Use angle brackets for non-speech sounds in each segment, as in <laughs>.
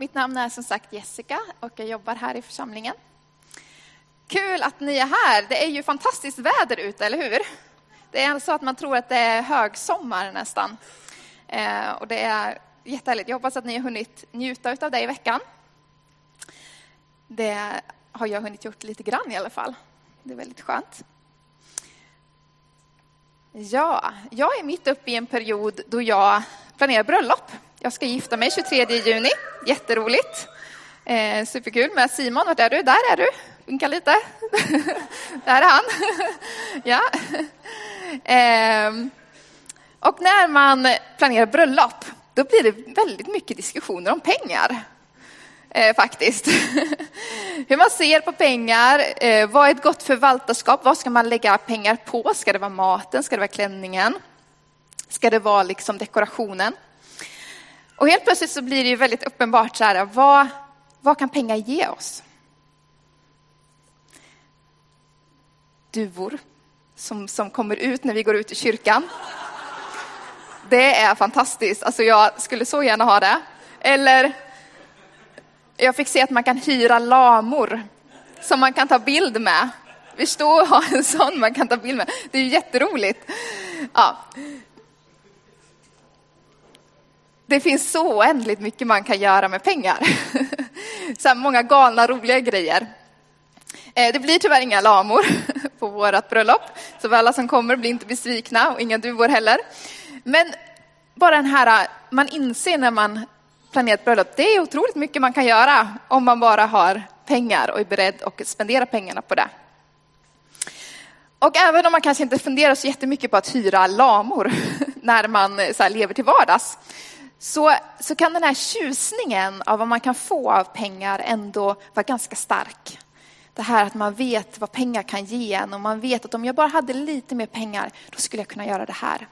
Mitt namn är som sagt Jessica och jag jobbar här i församlingen. Kul att ni är här. Det är ju fantastiskt väder ute, eller hur? Det är så att man tror att det är högsommar nästan. Eh, och det är jättehärligt. Jag hoppas att ni har hunnit njuta av det i veckan. Det har jag hunnit gjort lite grann i alla fall. Det är väldigt skönt. Ja, jag är mitt uppe i en period då jag planerar bröllop. Jag ska gifta mig 23 juni. Jätteroligt. Eh, superkul med Simon. Vart är du? Där är du. Vinka lite. <laughs> Där är han. <laughs> ja. Eh, och när man planerar bröllop, då blir det väldigt mycket diskussioner om pengar. Eh, faktiskt. <laughs> Hur man ser på pengar, eh, vad är ett gott förvaltarskap, vad ska man lägga pengar på? Ska det vara maten, ska det vara klänningen? Ska det vara liksom dekorationen? Och helt plötsligt så blir det ju väldigt uppenbart så här, vad, vad kan pengar ge oss? Duvor som, som kommer ut när vi går ut i kyrkan. Det är fantastiskt, alltså jag skulle så gärna ha det. Eller, jag fick se att man kan hyra lamor som man kan ta bild med. Vi står och har en sån man kan ta bild med. Det är ju jätteroligt. Ja, det finns så oändligt mycket man kan göra med pengar. <laughs> Så många galna, roliga grejer. Eh, det blir tyvärr inga lamor <laughs> på vårt bröllop, så alla som kommer blir inte besvikna och inga duvor heller. Men bara den här, man inser när man planerar ett bröllop, det är otroligt mycket man kan göra om man bara har pengar och är beredd att spendera pengarna på det. Och även om man kanske inte funderar så jättemycket på att hyra lamor <laughs> när man så lever till vardags, så, så kan den här tjusningen av vad man kan få av pengar ändå vara ganska stark. Det här att man vet vad pengar kan ge en och man vet att om jag bara hade lite mer pengar, då skulle jag kunna göra det här.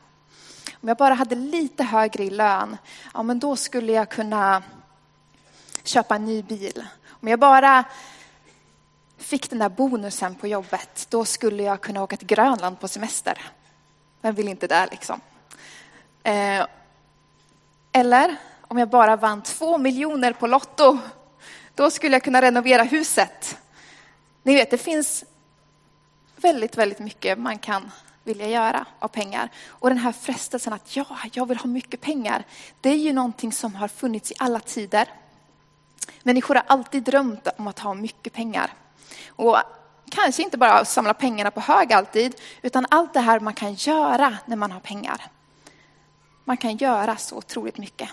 Om jag bara hade lite högre i lön, ja men då skulle jag kunna köpa en ny bil. Om jag bara fick den där bonusen på jobbet, då skulle jag kunna åka till Grönland på semester. Vem vill inte det liksom? Eh, eller om jag bara vann två miljoner på Lotto, då skulle jag kunna renovera huset. Ni vet, det finns väldigt, väldigt mycket man kan vilja göra av pengar. Och den här frestelsen att ja, jag vill ha mycket pengar, det är ju någonting som har funnits i alla tider. Människor har alltid drömt om att ha mycket pengar. Och kanske inte bara samla pengarna på hög alltid, utan allt det här man kan göra när man har pengar. Man kan göra så otroligt mycket.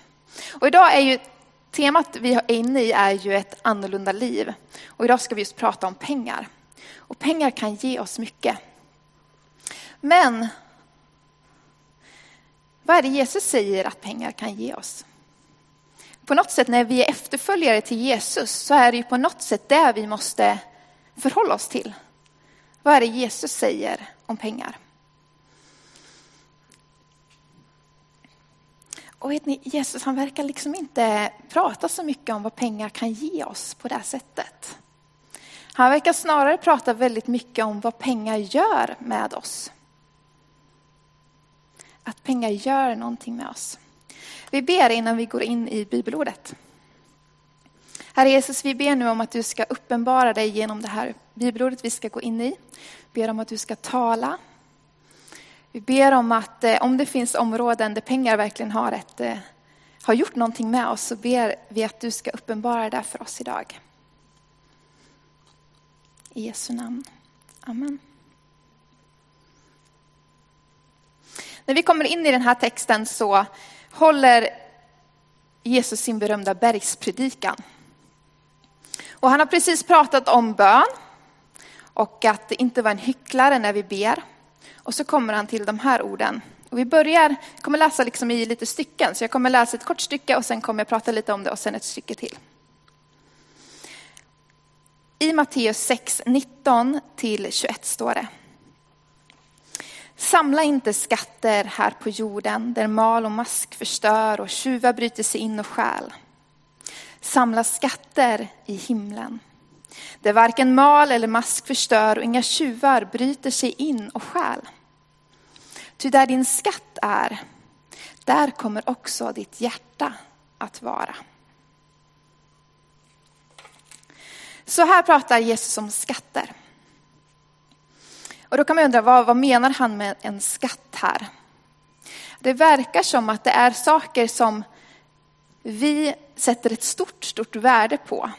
Och idag är ju temat vi är inne i är ju ett annorlunda liv. Och idag ska vi just prata om pengar. Och pengar kan ge oss mycket. Men vad är det Jesus säger att pengar kan ge oss? På något sätt när vi är efterföljare till Jesus så är det ju på något sätt det vi måste förhålla oss till. Vad är det Jesus säger om pengar? Och vet ni, Jesus han verkar liksom inte prata så mycket om vad pengar kan ge oss på det här sättet. Han verkar snarare prata väldigt mycket om vad pengar gör med oss. Att pengar gör någonting med oss. Vi ber innan vi går in i bibelordet. Herre Jesus, vi ber nu om att du ska uppenbara dig genom det här bibelordet vi ska gå in i. Vi ber om att du ska tala, vi ber om att eh, om det finns områden där pengar verkligen har, ett, eh, har gjort någonting med oss så ber vi att du ska uppenbara det för oss idag. I Jesu namn. Amen. När vi kommer in i den här texten så håller Jesus sin berömda bergspredikan. Och han har precis pratat om bön och att inte vara en hycklare när vi ber. Och så kommer han till de här orden. Och vi börjar, jag kommer läsa liksom i lite stycken, så jag kommer läsa ett kort stycke och sen kommer jag prata lite om det och sen ett stycke till. I Matteus 6, 19 till 21 står det. Samla inte skatter här på jorden där mal och mask förstör och tjuvar bryter sig in och stjäl. Samla skatter i himlen där varken mal eller mask förstör och inga tjuvar bryter sig in och stjäl. Ty där din skatt är, där kommer också ditt hjärta att vara. Så här pratar Jesus om skatter. Och då kan man undra, vad, vad menar han med en skatt här? Det verkar som att det är saker som vi sätter ett stort, stort värde på.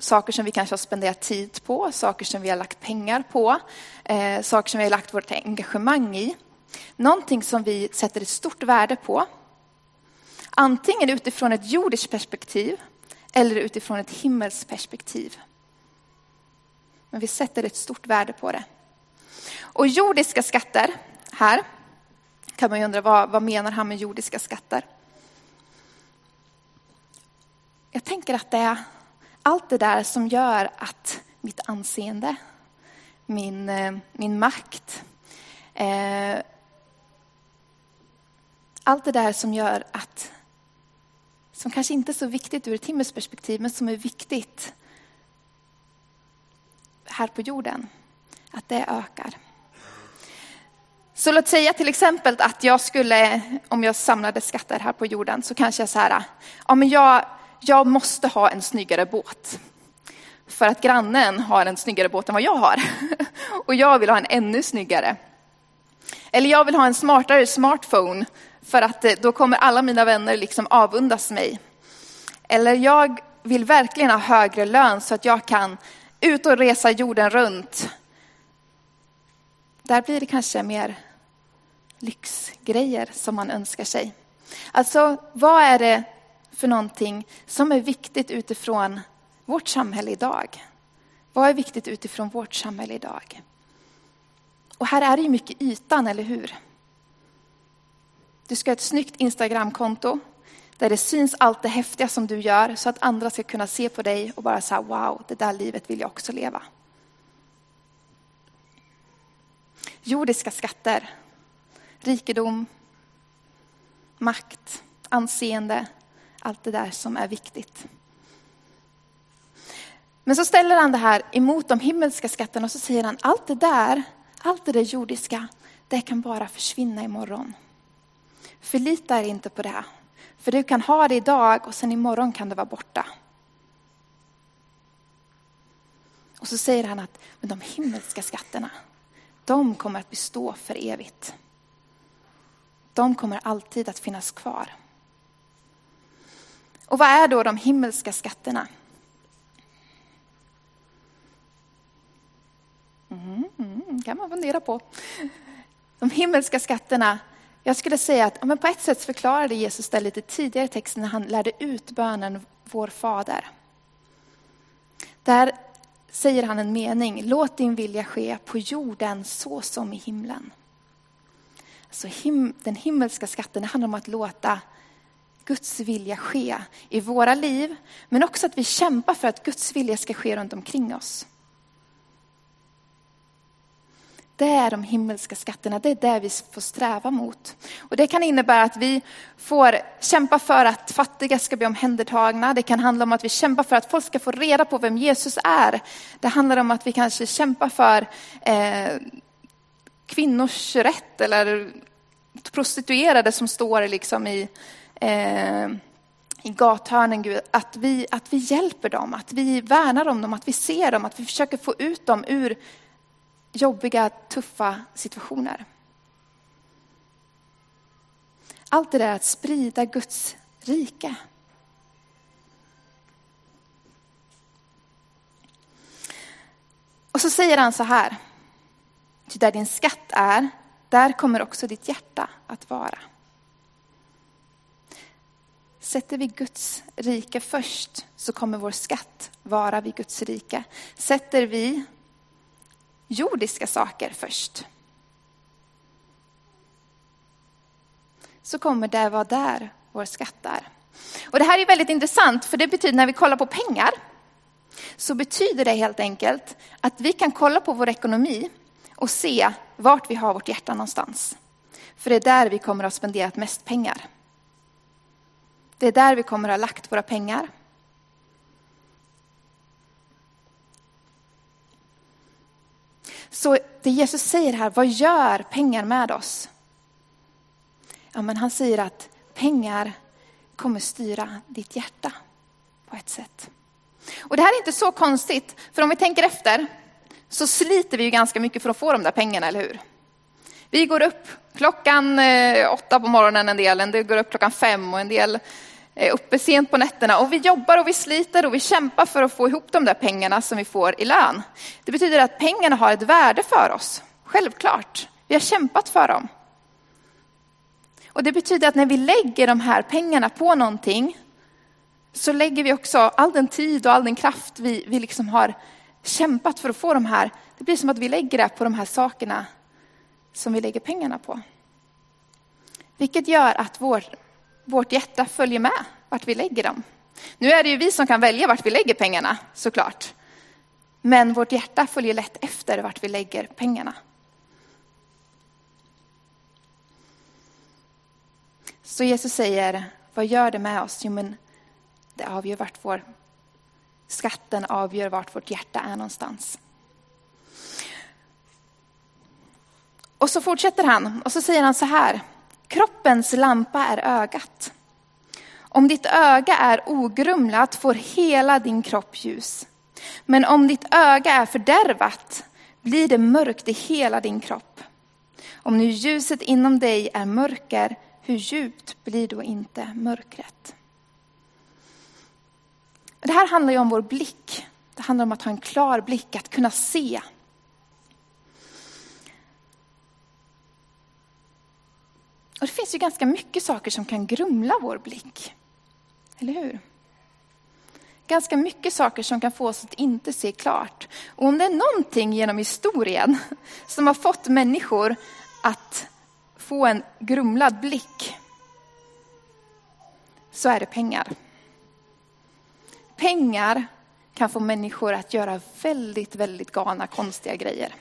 Saker som vi kanske har spenderat tid på, saker som vi har lagt pengar på, eh, saker som vi har lagt vårt engagemang i. Någonting som vi sätter ett stort värde på. Antingen utifrån ett jordiskt perspektiv eller utifrån ett himmelsperspektiv. Men vi sätter ett stort värde på det. Och jordiska skatter, här kan man ju undra vad, vad menar han med jordiska skatter? Jag tänker att det är allt det där som gör att mitt anseende, min, eh, min makt, eh, allt det där som gör att, som kanske inte är så viktigt ur ett himmelsperspektiv, men som är viktigt här på jorden, att det ökar. Så låt säga till exempel att jag skulle, om jag samlade skatter här på jorden, så kanske jag så här, ja men jag, jag måste ha en snyggare båt. För att grannen har en snyggare båt än vad jag har. <laughs> Och jag vill ha en ännu snyggare. Eller jag vill ha en smartare smartphone för att eh, då kommer alla mina vänner liksom avundas mig. Eller jag vill verkligen ha högre lön så att jag kan ut och resa jorden runt. Där blir det kanske mer lyxgrejer som man önskar sig. Alltså, vad är det för någonting som är viktigt utifrån vårt samhälle idag? Vad är viktigt utifrån vårt samhälle idag? Och här är det ju mycket ytan, eller hur? Du ska ha ett snyggt Instagramkonto där det syns allt det häftiga som du gör så att andra ska kunna se på dig och bara säga wow, det där livet vill jag också leva. Jordiska skatter, rikedom, makt, anseende, allt det där som är viktigt. Men så ställer han det här emot de himmelska skatterna och så säger han allt det där, allt det där jordiska, det kan bara försvinna imorgon. Förlita er inte på det. För du kan ha det idag och sen imorgon kan det vara borta. Och så säger han att men de himmelska skatterna, de kommer att bestå för evigt. De kommer alltid att finnas kvar. Och vad är då de himmelska skatterna? Mm, kan man fundera på. De himmelska skatterna, jag skulle säga att men på ett sätt förklarade Jesus det lite tidigare i texten när han lärde ut bönen Vår Fader. Där säger han en mening, låt din vilja ske på jorden så som i himlen. Så him, den himmelska skatten handlar om att låta Guds vilja ske i våra liv, men också att vi kämpar för att Guds vilja ska ske runt omkring oss. Det är de himmelska skatterna, det är det vi får sträva mot. Och det kan innebära att vi får kämpa för att fattiga ska bli omhändertagna. Det kan handla om att vi kämpar för att folk ska få reda på vem Jesus är. Det handlar om att vi kanske kämpar för eh, kvinnors rätt eller prostituerade som står liksom i, eh, i gathörnen, Gud, att vi, att vi hjälper dem, att vi värnar om dem, att vi ser dem, att vi försöker få ut dem ur jobbiga, tuffa situationer. Allt det där att sprida Guds rike. Och så säger han så här. Ty där din skatt är, där kommer också ditt hjärta att vara. Sätter vi Guds rike först så kommer vår skatt vara vid Guds rike. Sätter vi jordiska saker först så kommer det vara där vår skatt är. Och det här är väldigt intressant för det betyder när vi kollar på pengar så betyder det helt enkelt att vi kan kolla på vår ekonomi och se vart vi har vårt hjärta någonstans. För det är där vi kommer att spendera mest pengar. Det är där vi kommer att ha lagt våra pengar. Så det Jesus säger här, vad gör pengar med oss? Ja, men han säger att pengar kommer styra ditt hjärta på ett sätt. Och det här är inte så konstigt, för om vi tänker efter så sliter vi ju ganska mycket för att få de där pengarna, eller hur? Vi går upp klockan eh, åtta på morgonen en del, en del går upp klockan fem och en del är uppe sent på nätterna. Och vi jobbar och vi sliter och vi kämpar för att få ihop de där pengarna som vi får i lön. Det betyder att pengarna har ett värde för oss, självklart. Vi har kämpat för dem. Och det betyder att när vi lägger de här pengarna på någonting så lägger vi också all den tid och all den kraft vi, vi liksom har kämpat för att få de här. Det blir som att vi lägger det på de här sakerna som vi lägger pengarna på. Vilket gör att vår, vårt hjärta följer med vart vi lägger dem. Nu är det ju vi som kan välja vart vi lägger pengarna såklart. Men vårt hjärta följer lätt efter vart vi lägger pengarna. Så Jesus säger, vad gör det med oss? Jo, men det avgör vart vår skatten avgör vart vårt hjärta är någonstans. Och så fortsätter han och så säger han så här. Kroppens lampa är ögat. Om ditt öga är ogrumlat får hela din kropp ljus. Men om ditt öga är fördärvat blir det mörkt i hela din kropp. Om nu ljuset inom dig är mörker, hur djupt blir då inte mörkret? Det här handlar ju om vår blick. Det handlar om att ha en klar blick, att kunna se. Och det finns ju ganska mycket saker som kan grumla vår blick. Eller hur? Ganska mycket saker som kan få oss att inte se klart. Och om det är någonting genom historien som har fått människor att få en grumlad blick så är det pengar. Pengar kan få människor att göra väldigt, väldigt galna, konstiga grejer.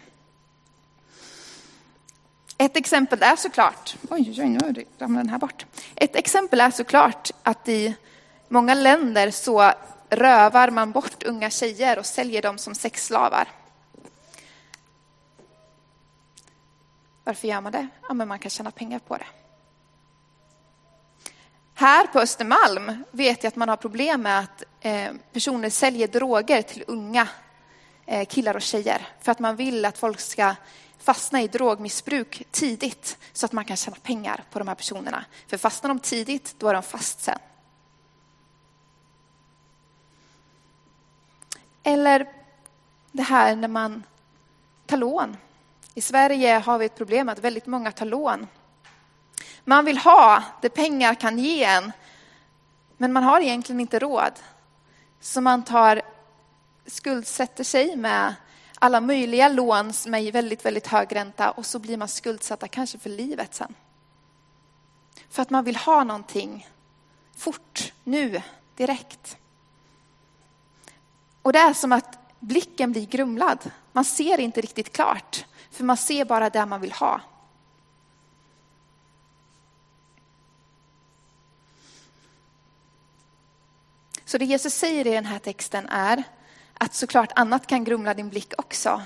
Ett exempel är såklart, oj, oj, nu ramlade den här bort. Ett exempel är såklart att i många länder så rövar man bort unga tjejer och säljer dem som sexslavar. Varför gör man det? Ja, men man kan tjäna pengar på det. Här på Östermalm vet jag att man har problem med att eh, personer säljer droger till unga Eh, killar och tjejer för att man vill att folk ska fastna i drogmissbruk tidigt så att man kan tjäna pengar på de här personerna. För fastnar de tidigt, då är de fast sen. Eller det här när man tar lån. I Sverige har vi ett problem att väldigt många tar lån. Man vill ha det pengar kan ge en, men man har egentligen inte råd. Så man tar, skuldsätter sig med alla möjliga lån med väldigt, väldigt hög ränta och så blir man skuldsatta kanske för livet sen. För att man vill ha någonting fort, nu, direkt. Och det är som att blicken blir grumlad. Man ser inte riktigt klart, för man ser bara det man vill ha. Så det Jesus säger i den här texten är att såklart annat kan grumla din blick också.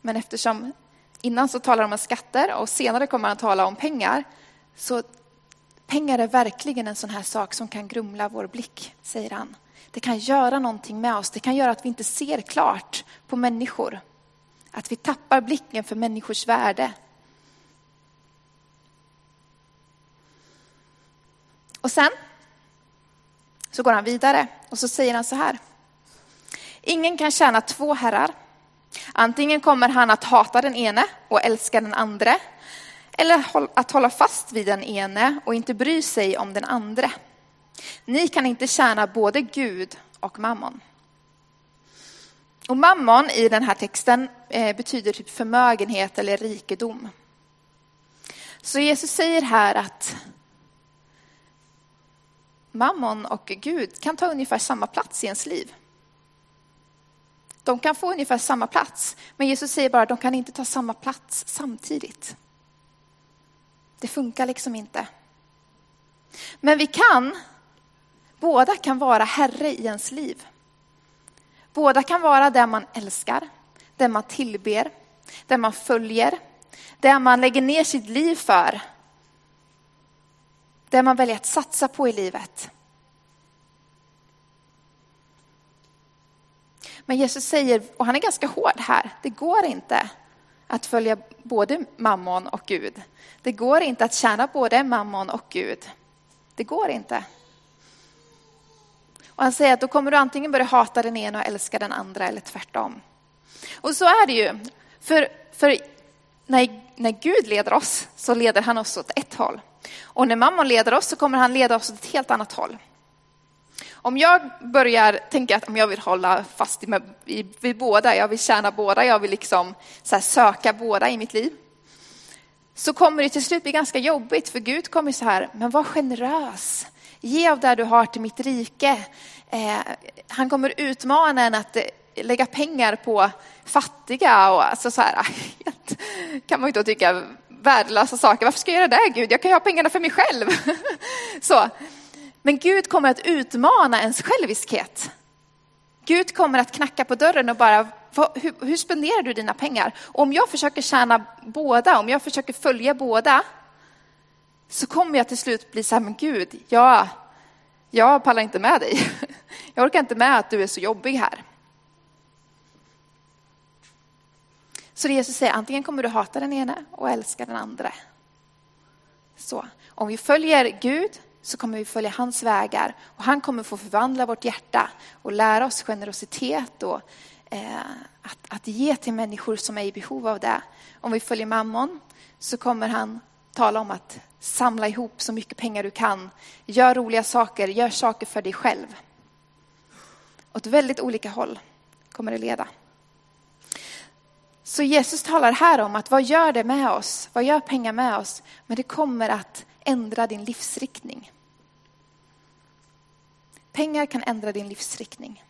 Men eftersom innan så talar han om skatter och senare kommer han att tala om pengar. Så pengar är verkligen en sån här sak som kan grumla vår blick, säger han. Det kan göra någonting med oss. Det kan göra att vi inte ser klart på människor. Att vi tappar blicken för människors värde. Och sen så går han vidare och så säger han så här. Ingen kan tjäna två herrar. Antingen kommer han att hata den ene och älska den andra, eller att hålla fast vid den ene och inte bry sig om den andra. Ni kan inte tjäna både Gud och mammon. Och mammon i den här texten eh, betyder typ förmögenhet eller rikedom. Så Jesus säger här att mammon och Gud kan ta ungefär samma plats i ens liv. De kan få ungefär samma plats, men Jesus säger bara att de kan inte ta samma plats samtidigt. Det funkar liksom inte. Men vi kan, båda kan vara herre i ens liv. Båda kan vara det man älskar, det man tillber, det man följer, det man lägger ner sitt liv för. Det man väljer att satsa på i livet. Men Jesus säger, och han är ganska hård här, det går inte att följa både mammon och Gud. Det går inte att tjäna både mammon och Gud. Det går inte. Och han säger att då kommer du antingen börja hata den ena och älska den andra eller tvärtom. Och så är det ju. För, för när, när Gud leder oss så leder han oss åt ett håll. Och när mammon leder oss så kommer han leda oss åt ett helt annat håll. Om jag börjar tänka att jag vill hålla fast i vid båda, jag vill tjäna båda, jag vill liksom söka båda i mitt liv. Så kommer det till slut bli ganska jobbigt för Gud kommer så här, men var generös. Ge av det du har till mitt rike. Eh, han kommer utmana en att eh, lägga pengar på fattiga och alltså så här, <laughs> kan man ju då tycka värdelösa saker. Varför ska jag göra det Gud? Jag kan ju ha pengarna för mig själv. <laughs> så. Men Gud kommer att utmana ens själviskhet. Gud kommer att knacka på dörren och bara, hur, hur spenderar du dina pengar? Och om jag försöker tjäna båda, om jag försöker följa båda, så kommer jag till slut bli så här, men Gud, jag, jag pallar inte med dig. <laughs> Jag orkar inte med att du är så jobbig här. Så det Jesus säger, antingen kommer du hata den ena och älska den andra. Så, om vi följer Gud så kommer vi följa hans vägar och han kommer få förvandla vårt hjärta och lära oss generositet och eh, att, att ge till människor som är i behov av det. Om vi följer mammon så kommer han tala om att samla ihop så mycket pengar du kan. Gör roliga saker, gör saker för dig själv. Åt väldigt olika håll kommer det leda. Så Jesus talar här om att vad gör det med oss? Vad gör pengar med oss? Men det kommer att ändra din livsriktning. Pengar kan ändra din livsriktning.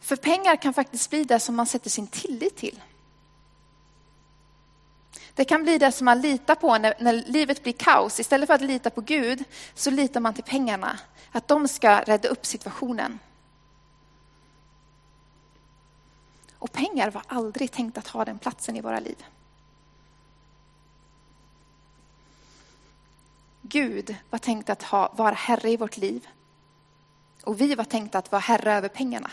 För pengar kan faktiskt bli det som man sätter sin tillit till. Det kan bli det som man litar på när, när, livet blir kaos. Istället för att lita på Gud så litar man till pengarna. Att de ska rädda upp situationen. Och pengar var aldrig tänkt att ha den platsen i våra liv. Gud var tänkt att ha, vara herre i vårt liv. Och vi var tänkta att vara herre över pengarna.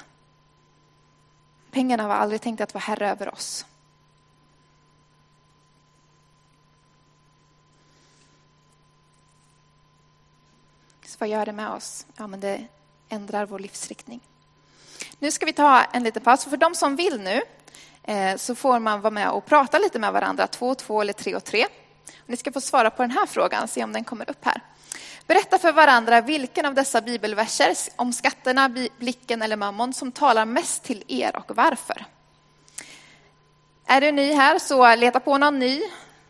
Pengarna var aldrig tänkta att vara herre över oss. Så vad gör det med oss? Ja, men det ändrar vår livsriktning. Nu ska vi ta en liten paus. För de som vill nu eh, så får man vara med och prata lite med varandra, två och två eller tre och tre. Ni ska få svara på den här frågan, se om den kommer upp här. Berätta för varandra vilken av dessa bibelverser om skatterna, blicken eller mammon som talar mest till er och varför. Är du ny här så leta på någon ny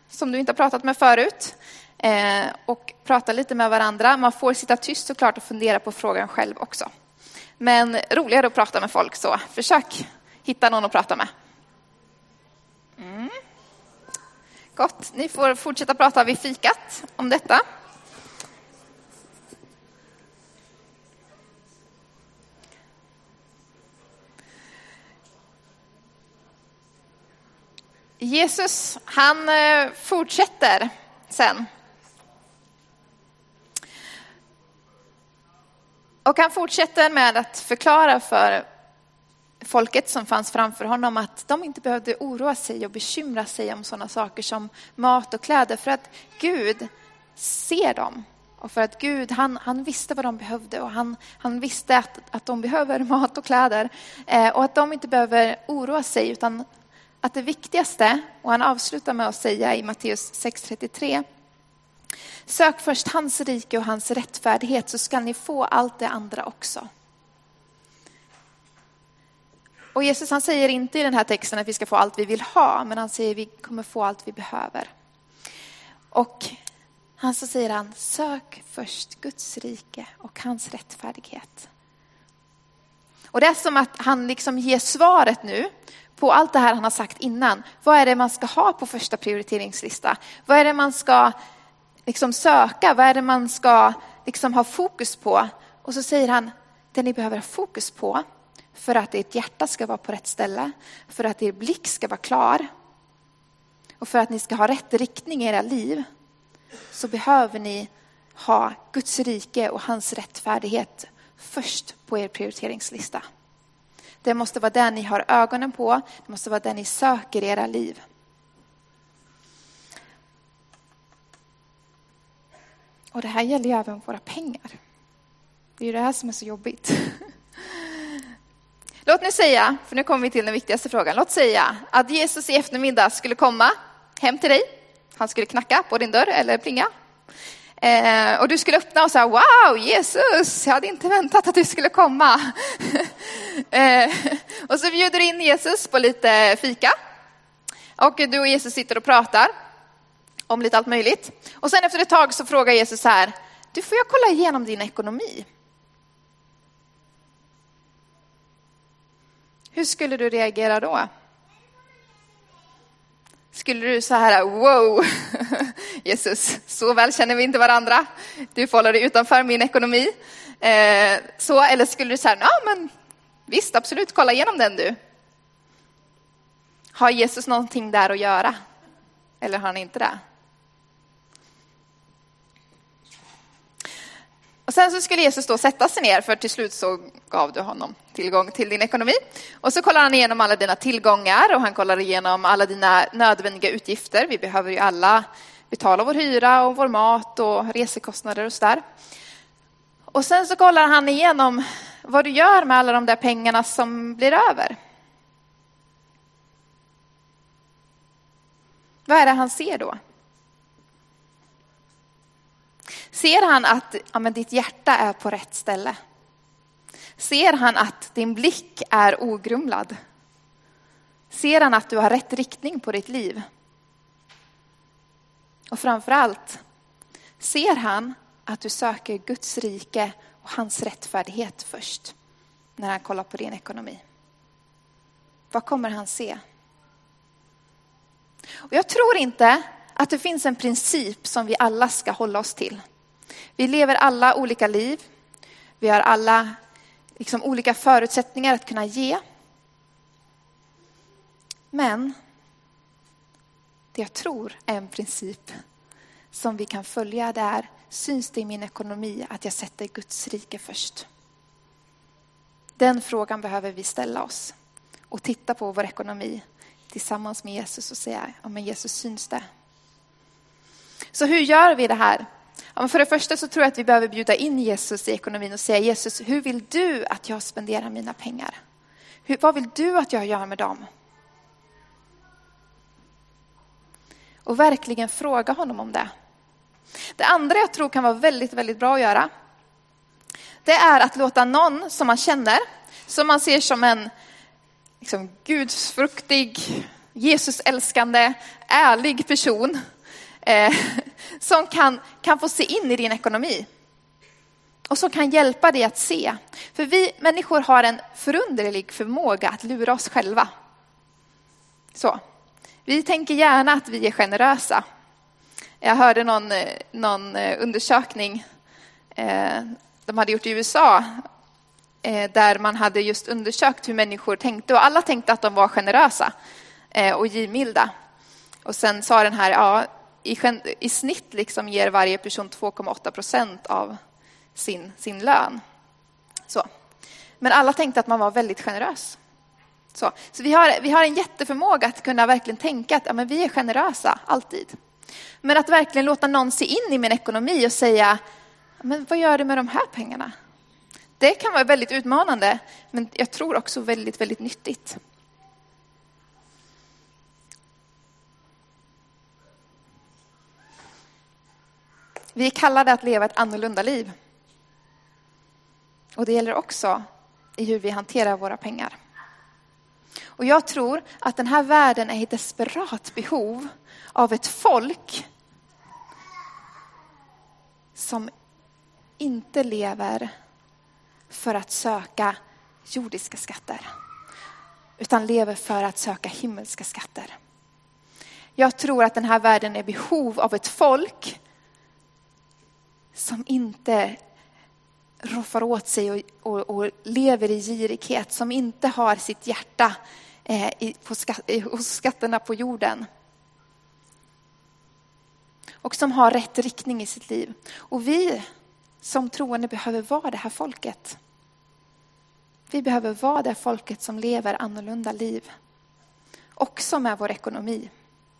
som du inte har pratat med förut eh, och prata lite med varandra. Man får sitta tyst såklart och fundera på frågan själv också. Men roligare att prata med folk så försök hitta någon att prata med. Mm. Gott, ni får fortsätta prata vid fikat om detta. Jesus, han eh, fortsätter sen. Och han fortsätter med att förklara för folket som fanns framför honom att de inte behövde oroa sig och bekymra sig om sådana saker som mat och kläder för att Gud ser dem. Och för att Gud, han, han visste vad de behövde och han, han visste att, att de behöver <laughs> mat och kläder. Eh, och att de inte behöver oroa sig utan att det viktigaste, och han avslutar med att säga i Matteus 6.33, Sök först hans rike och hans rättfärdighet så ska ni få allt det andra också. Och Jesus han säger inte i den här texten att vi ska få allt vi vill ha, men han säger att vi kommer få allt vi behöver. Och han så säger han, sök först Guds rike och hans rättfärdighet. Och det är som att han liksom ger svaret nu på allt det här han har sagt innan. Vad är det man ska ha på första prioriteringslista? Vad är det man ska liksom söka? Vad är det man ska liksom ha fokus på? Och så säger han, det ni behöver ha fokus på för att ert hjärta ska vara på rätt ställe, för att er blick ska vara klar och för att ni ska ha rätt riktning i era liv så behöver ni ha Guds rike och hans rättfärdighet först på er prioriteringslista. Det måste vara det ni har ögonen på. Det måste vara det ni söker i era liv. Och det här gäller ju även våra pengar. Det är ju det här som är så jobbigt. <laughs> Låt mig säga, för nu kommer vi till den viktigaste frågan. Låt säga att Jesus i eftermiddag skulle komma hem till dig. Han skulle knacka på din dörr eller plinga. Eh, och du skulle öppna och säga wow Jesus, jag hade inte väntat att du skulle komma. <laughs> eh, och så bjuder du in Jesus på lite fika. Och du och Jesus sitter och pratar om lite allt möjligt. Och sen efter ett tag så frågar Jesus så här, du får jag kolla igenom din ekonomi? Hur skulle du reagera då? Skulle du så här, wow, <laughs> Jesus, så väl känner vi inte varandra. Du får hålla dig utanför min ekonomi. Eh, så, eller skulle du säga, ja men visst, absolut, kolla igenom den du. Har Jesus någonting där att göra? Eller har han inte det? Sen så skulle Jesus då sätta sig ner, för till slut så gav du honom tillgång till din ekonomi. Och så kollar han igenom alla dina tillgångar och han kollar igenom alla dina nödvändiga utgifter. Vi behöver ju alla betala vår hyra och vår mat och resekostnader och sådär. Och sen så kollar han igenom vad du gör med alla de där pengarna som blir över. Vad är det han ser då? Ser han att ja, men ditt hjärta är på rätt ställe? Ser han att din blick är ogrumlad? Ser han att du har rätt riktning på ditt liv? Och framför allt, ser han att du söker Guds rike och hans rättfärdighet först när han kollar på din ekonomi? Vad kommer han se? Och jag tror inte att det finns en princip som vi alla ska hålla oss till. Vi lever alla olika liv. Vi har alla liksom olika förutsättningar att kunna ge. Men det jag tror är en princip som vi kan följa där syns det i min ekonomi att jag sätter Guds rike först. Den frågan behöver vi ställa oss och titta på vår ekonomi tillsammans med Jesus och säga, ja men Jesus syns det. Så hur gör vi det här? Om för det första så tror jag att vi behöver bjuda in Jesus i ekonomin och säga Jesus, hur vill du att jag spenderar mina pengar? Hur, vad vill du att jag gör med dem? Och verkligen fråga honom om det. Det andra jag tror kan vara väldigt, väldigt bra att göra, det är att låta någon som man känner, som man ser som en liksom, gudsfruktig, Jesusälskande, ärlig person, eh, som kan, kan få se in i din ekonomi. Och som kan hjälpa dig att se. För vi människor har en förunderlig förmåga att lura oss själva. Så. Vi tänker gärna att vi är generösa. Jag hörde någon, eh, någon eh, undersökning eh, de hade gjort i USA eh, där man hade just undersökt hur människor tänkte och alla tänkte att de var generösa och givmilda. Och sen sa den här, ja, i, i snitt liksom ger varje person 2,8 procent av sin, sin lön. Så. Men alla tänkte att man var väldigt generös. Så, så vi, har, vi har en jätteförmåga att kunna verkligen tänka att ja, men vi är generösa, alltid. Men att verkligen låta någon se in i min ekonomi och säga, men vad gör du med de här pengarna? Det kan vara väldigt utmanande, men jag tror också väldigt, väldigt nyttigt. Vi är kallade att leva ett annorlunda liv. Och det gäller också i hur vi hanterar våra pengar. Och jag tror att den här världen är i desperat behov av ett folk som inte lever för att söka jordiska skatter, utan lever för att söka himmelska skatter. Jag tror att den här världen är i behov av ett folk som inte roffar åt sig och, och, och, lever i girighet, som inte har sitt hjärta eh, i, på skatt, hos skatterna på jorden. Och som har rätt riktning i sitt liv. Och vi som troende behöver vara det här folket. Vi behöver vara det folket som lever annorlunda liv. Också med vår ekonomi.